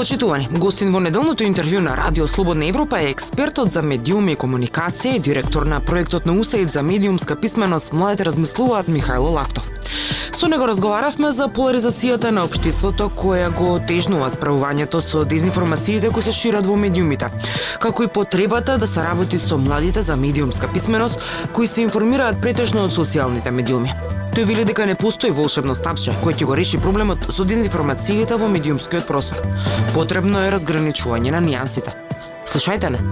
Почитувани, гостин во неделното интервју на Радио Слободна Европа е експертот за медиуми и комуникација и директор на проектот на УСАИД за медиумска писменост Младите размислуваат Михајло Лактов. Со него разговаравме за поларизацијата на општеството која го тежнува справувањето со дезинформациите кои се шират во медиумите, како и потребата да се работи со младите за медиумска писменост кои се информираат претежно од социјалните медиуми. Тој вели дека не постои волшебно стапче кој ќе го реши проблемот со дезинформацијата во медиумскиот простор. Потребно е разграничување на нијансите. Слушајте не.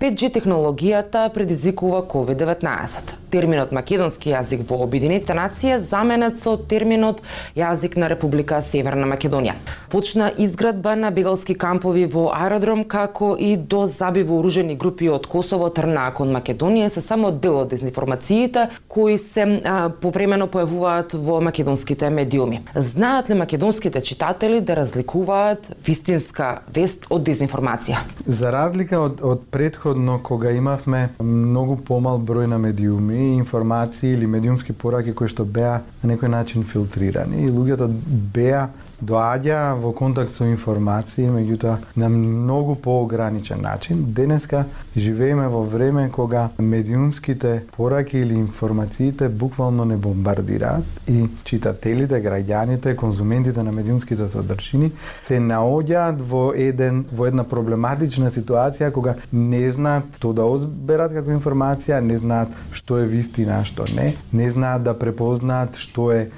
5G технологијата предизвикува COVID-19 терминот македонски јазик во Обединетите нации е заменет со терминот јазик на Република Северна Македонија. Почна изградба на бегалски кампови во аеродром како и до заби вооружени групи од Косово трнаа кон Македонија се само дел од дезинформациите кои се а, повремено појавуваат во македонските медиуми. Знаат ли македонските читатели да разликуваат вистинска вест од дезинформација? За разлика од, од предходно кога имавме многу помал број на медиуми и информации или медиумски пораки кои што беа на некој начин филтрирани. И луѓето беа доаѓа во контакт со информации, меѓутоа на многу поограничен начин. Денеска живееме во време кога медиумските пораки или информациите буквално не бомбардираат и читателите, граѓаните, конзументите на медиумските содржини се наоѓаат во еден во една проблематична ситуација кога не знаат што да озберат како информација, не знаат што е вистина, што не, не знаат да препознаат што е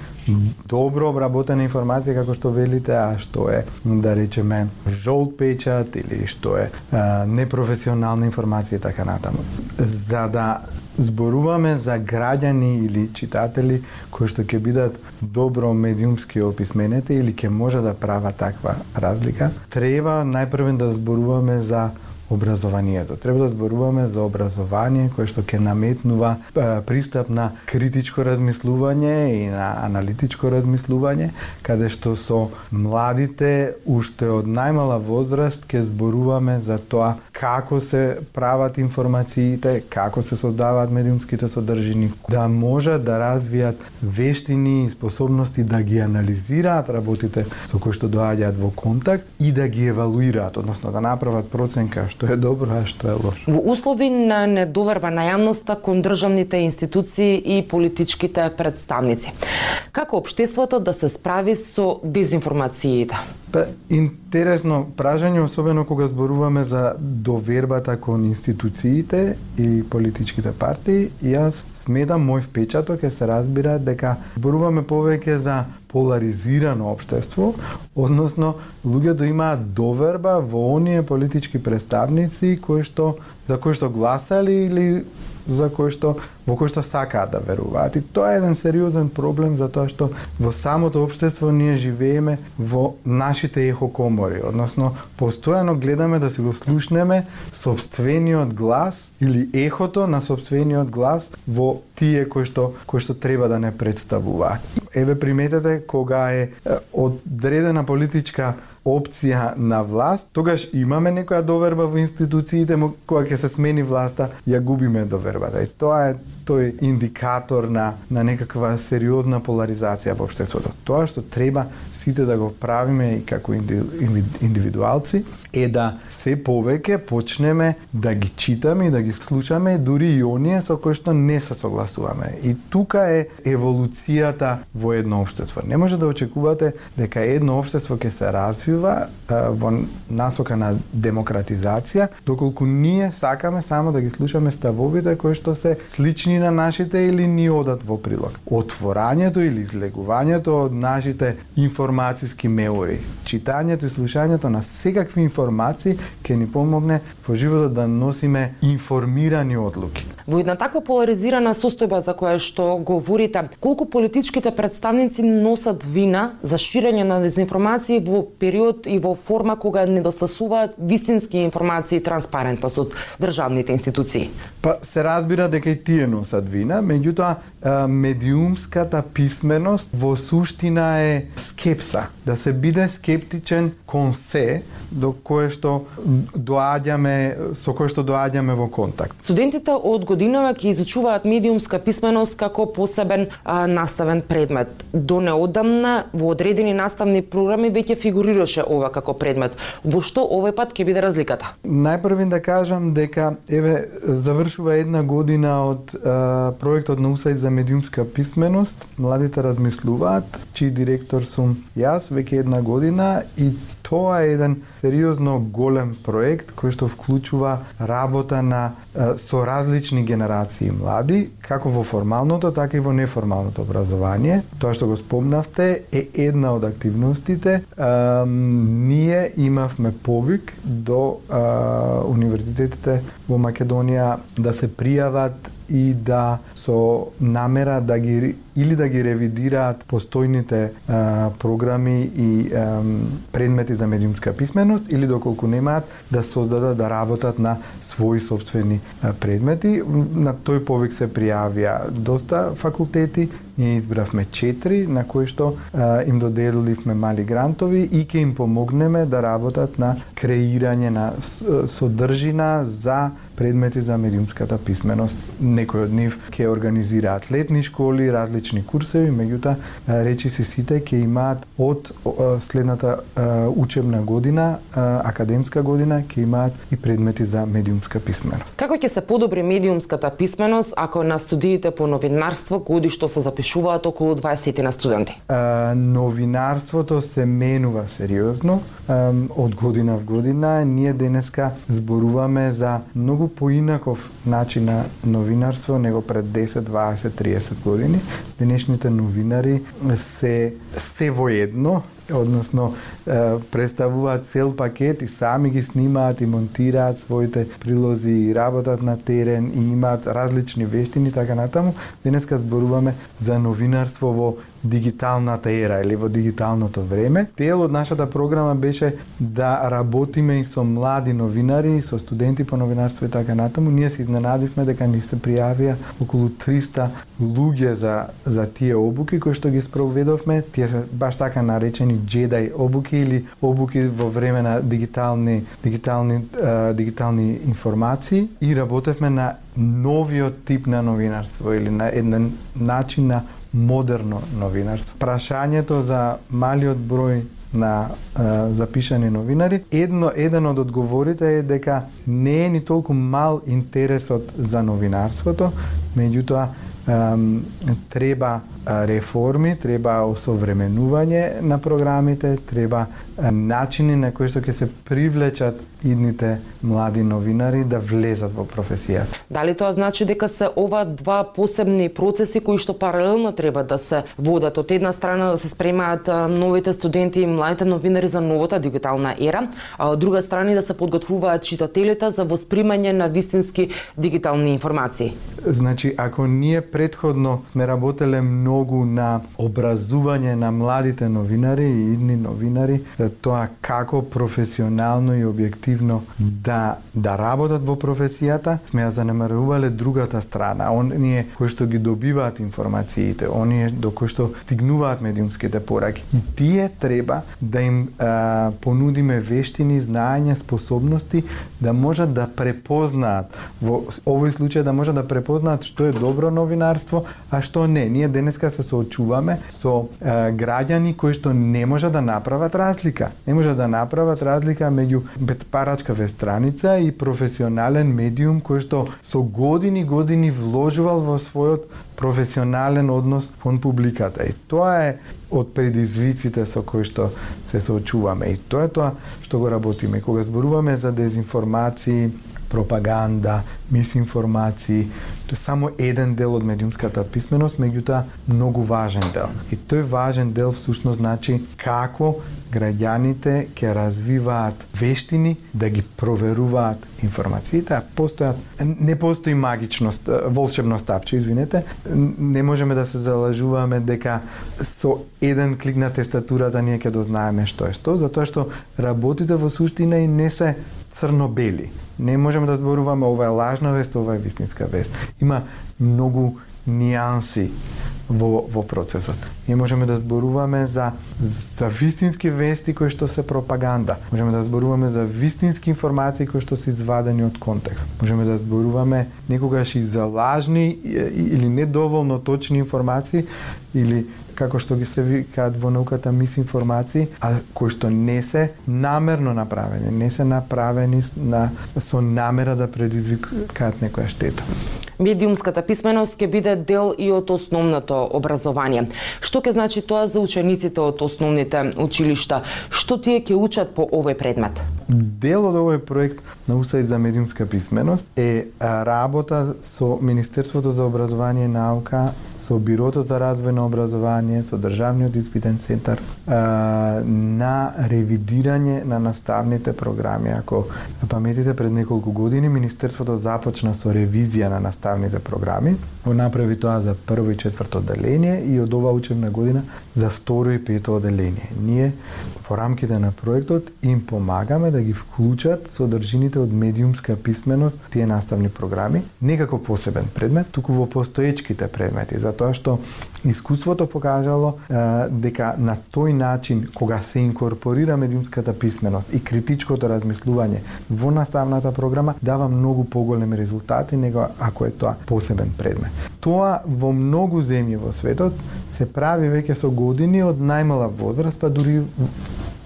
добро обработена информација како што велите, а што е да речеме жолт печат или што е а, непрофесионална информација и така натаму. За да зборуваме за граѓани или читатели кои што ќе бидат добро медиумски описменете или ќе може да прават таква разлика, треба најпрвен да зборуваме за образованието. Треба да зборуваме за образование кое што ќе наметнува пристап на критичко размислување и на аналитичко размислување, каде што со младите уште од најмала возраст ќе зборуваме за тоа како се прават информациите, како се создаваат медиумските содржини, да можат да развијат вештини и способности да ги анализираат работите со кои што доаѓаат во контакт и да ги евалуираат, односно да направат проценка што е добро, а што е лошо. Во услови на недоверба на јавноста кон државните институции и политичките представници. Како општеството да се справи со дезинформациите? Па, интересно прашање, особено кога зборуваме за довербата кон институциите и политичките партии, јас сметам мој впечаток е се разбира дека зборуваме повеќе за поларизирано општество, односно луѓето имаат доверба во оние политички представници кои што за кои што гласали или за кој што во кој што сакаат да веруваат. И тоа е еден сериозен проблем за тоа што во самото општество ние живееме во нашите ехокомори, односно постојано гледаме да се го слушнеме собствениот глас или ехото на собствениот глас во тие кои што кои што треба да не представуваат. Еве приметете кога е одредена политичка опција на власт, тогаш имаме некоја доверба во институциите, кога ќе се смени власта, ја губиме довербата. И тоа е тој индикатор на на некаква сериозна поларизација во општеството. Тоа што треба сите да го правиме и како индивидуалци е да се повеќе почнеме да ги читаме и да ги слушаме дури и оние со кои што не се согласуваме. И тука е еволуцијата во едно општество. Не може да очекувате дека едно општество ќе се развива во насока на демократизација, доколку ние сакаме само да ги слушаме ставовите кои што се слични на нашите или ни одат во прилог. Отворањето или излегувањето од нашите информацијски меури, читањето и слушањето на секакви информации ќе ни помогне во животот да носиме информирани одлуки. Во една таква поларизирана состојба за која што говорите, колку политичките представници носат вина за ширење на дезинформации во период и во форма кога недостасуваат вистински информации и транспарентност од државните институции? Па се разбира дека и тие носат вина, меѓутоа медиумската писменост во суштина е скепса, да се биде скептичен кон се до кое што доаѓаме со кое што доаѓаме во контакт. Студентите од годинава ќе изучуваат медиумска писменост како посебен а, наставен предмет. До неодамна во одредени наставни програми веќе фигурираше ова како предмет. Во што овој пат ќе биде разликата? Најпрвин да кажам дека еве завршува една година од а, проектот на УСАИД за медиумска писменост. Младите размислуваат, чиј директор сум јас веќе една година и тоа е еден сериозно голем проект кој што вклучува работа на со различни генерации млади, како во формалното, така и во неформалното образование. Тоа што го спомнавте е една од активностите. ние имавме повик до универзитетите во Македонија да се пријават и да со намера да ги или да ги ревидираат постојните а, програми и а, предмети за медиумска писменост или доколку немаат да создадат да работат на своји собствени а, предмети. На тој повик се пријавија доста факултети, ние избравме четири на кои што а, им доделивме мали грантови и ќе им помогнеме да работат на креирање на содржина за предмети за медиумската писменост. Некои од нив ќе организираат летни школи, различни курсеви, меѓутоа речи си сите ќе имаат од следната учебна година, академска година, ќе имаат и предмети за медиумска писменост. Како ќе се подобри медиумската писменост ако на студиите по новинарство годишто се запишуваат околу 20 на студенти? новинарството се менува сериозно од година в година. Ние денеска зборуваме за многу поинаков начин на новинарство него пред 10, 20, 30 години. Денешните новинари се се воедно, односно представуваат цел пакет и сами ги снимаат и монтираат своите прилози и работат на терен и имаат различни вештини така натаму. Денеска зборуваме за новинарство во дигиталната ера или во дигиталното време. Дел од нашата програма беше да работиме и со млади новинари, со студенти по новинарство и така натаму. Ние се изненадивме дека ни се пријавија околу 300 луѓе за за тие обуки кои што ги спроведовме. Тие се баш така наречени джедај обуки или обуки во време на дигитални дигитални дигитални информации и работевме на новиот тип на новинарство или на еден начин на модерно новинарство. Прашањето за малиот број на е, запишани новинари, едно еден од одговорите е дека не е ни толку мал интересот за новинарството, меѓутоа треба реформи, треба осовременување на програмите, треба начини на кои што ќе се привлечат идните млади новинари да влезат во професијата. Дали тоа значи дека се ова два посебни процеси кои што паралелно треба да се водат? Од една страна да се спремаат новите студенти и младите новинари за новата дигитална ера, а од друга страна да се подготвуваат читателите за воспримање на вистински дигитални информации. Значи, ако ние предходно сме работеле многу на образување на младите новинари и идни новинари, за тоа како професионално и објективно да да работат во професијата, сме ја занемарувале другата страна, оние кои што ги добиваат информациите, оние до кои што стигнуваат медиумските пораки. И тие треба да им а, понудиме вештини, знаења, способности да можат да препознаат во овој случај да можат да препознаат што е добро новинарство, а што не. Ние денеска се соочуваме со е, граѓани кои што не можат да направат разлика. Не можат да направат разлика меѓу парачка веб страница и професионален медиум кој што со години години вложувал во својот професионален однос кон публиката. И тоа е од предизвиците со кои што се соочуваме. И тоа е тоа што го работиме. Кога зборуваме за дезинформации, пропаганда, мисинформации, Тоа е само еден дел од медиумската писменост, меѓутоа многу важен дел. И тој важен дел всушност значи како граѓаните ќе развиваат вештини да ги проверуваат информациите, а постојат не постои магичност, э, волшебно стапче, извинете, не можеме да се залажуваме дека со еден клик на тестатурата ние ќе дознаеме што е што, затоа што работите во суштина и не се црно-бели. Не можеме да зборуваме ова е лажна вест, ова е вистинска вест. Има многу нијанси во, во процесот. Ние можеме да зборуваме за, за вистински вести кои што се пропаганда. Можеме да зборуваме за вистински информации кои што се извадени од контекст. Можеме да зборуваме некогаш и за лажни или недоволно точни информации или како што ги се викаат во науката мисинформации, а кои што не се намерно направени, не се направени на, со намера да предизвикаат некоја штета. Медиумската писменост ќе биде дел и од основното образование. Што ќе значи тоа за учениците од основните училишта? Што тие ќе учат по овој предмет? Дел од овој проект на УСАИД за медиумска писменост е работа со Министерството за образование и наука со Бирото за развојно образование, со Државниот испитен центар на ревидирање на наставните програми. Ако паметите пред неколку години Министерството започна со ревизија на наставните програми, го направи тоа за прво и четврто одделение и од оваа учебна година за второ и пето одделение. Ние во рамките на проектот им помагаме да ги вклучат содржините од медиумска писменост тие наставни програми, не како посебен предмет, туку во постоечките предмети, затоа што искуството покажало е, дека на тој начин кога се инкорпорира медиумската писменост и критичкото размислување во наставната програма дава многу поголеми резултати него ако е тоа посебен предмет. Тоа во многу земји во светот се прави веќе со години од најмала возраст, па дури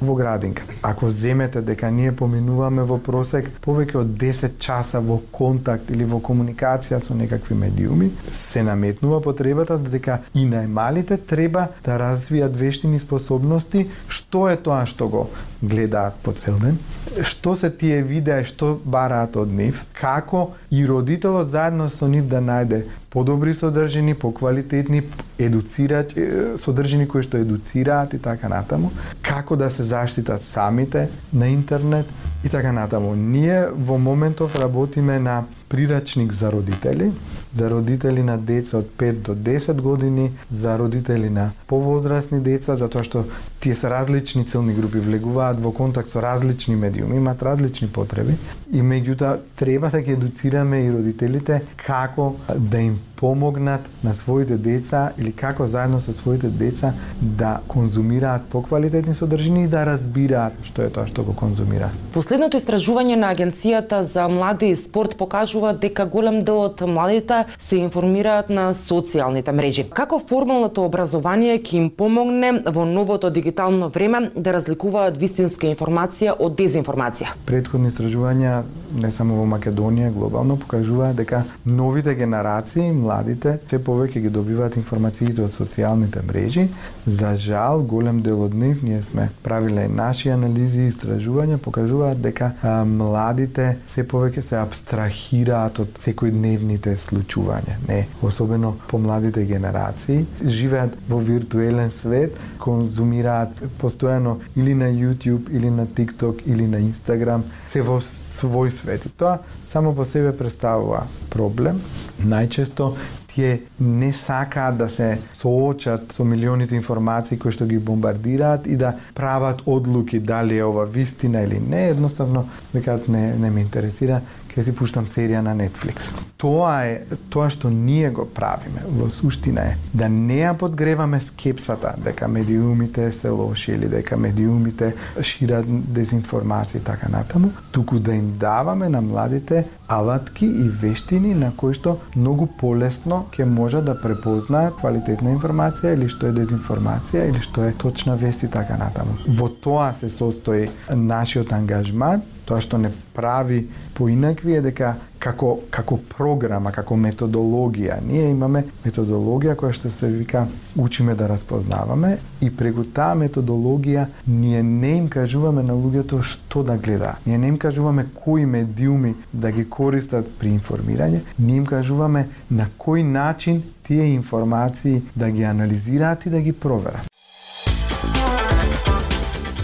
во градинка. Ако земете дека ние поминуваме во просек повеќе од 10 часа во контакт или во комуникација со некакви медиуми, се наметнува потребата дека и најмалите треба да развијат вештини способности, што е тоа што го гледаат по цел ден, што се тие видеа и што бараат од нив, како и родителот заедно со нив да најде подобри содржини, поквалитетни, едуцираат, содржини кои што едуцираат и така натаму, како да се заштитат сами? Самите на интернет и така натаму. Ние во моментов работиме на прирачник за родители, за родители на деца од 5 до 10 години, за родители на повозрастни деца, затоа што тие се различни целни групи, влегуваат во контакт со различни медиуми, имаат различни потреби и меѓутоа треба да ги едуцираме и родителите како да им помогнат на своите деца или како заедно со своите деца да конзумираат поквалитетни содржини и да разбираат што е тоа што го конзумираат. Последното истражување на Агенцијата за млади и спорт покажува дека голем дел од младите се информираат на социјалните мрежи. Како формалното образование ќе им помогне во новото дигитално време да разликуваат вистинска информација од дезинформација? Предходни истражувања не само во Македонија, глобално покажуваат дека новите генерации, младите, се повеќе ги добиваат информациите од социјалните мрежи. За жал, голем дел од нив, ние сме правиле наши анализи и истражувања, покажуваат дека а, младите се повеќе се абстрахираат од секојдневните случувања. Не, особено по младите генерации, живеат во виртуелен свет, конзумираат постојано или на YouTube, или на TikTok, или на Instagram, се во свој свет. И тоа само по себе представува проблем. Најчесто тие не сакаат да се соочат со милионите информации кои што ги бомбардираат и да прават одлуки дали е ова вистина или не, едноставно векаат не, не ме интересира, ќе си пуштам серија на Netflix. Тоа е тоа што ние го правиме во суштина е да не ја подгреваме скепсата дека медиумите се лоши или дека медиумите шират дезинформации и така натаму, туку да им даваме на младите алатки и вештини на кои што многу полесно ќе можат да препознаат квалитетна информација или што е дезинформација или што е точна вест и така натаму. Во тоа се состои нашиот ангажман Тоа што не прави поинакви е дека како како програма, како методологија, ние имаме методологија која што се вика учиме да распознаваме и преку таа методологија ние не им кажуваме на луѓето што да гледа. Ние не им кажуваме кои медиуми да ги користат при информирање, ние им кажуваме на кој начин тие информации да ги анализираат и да ги проверат.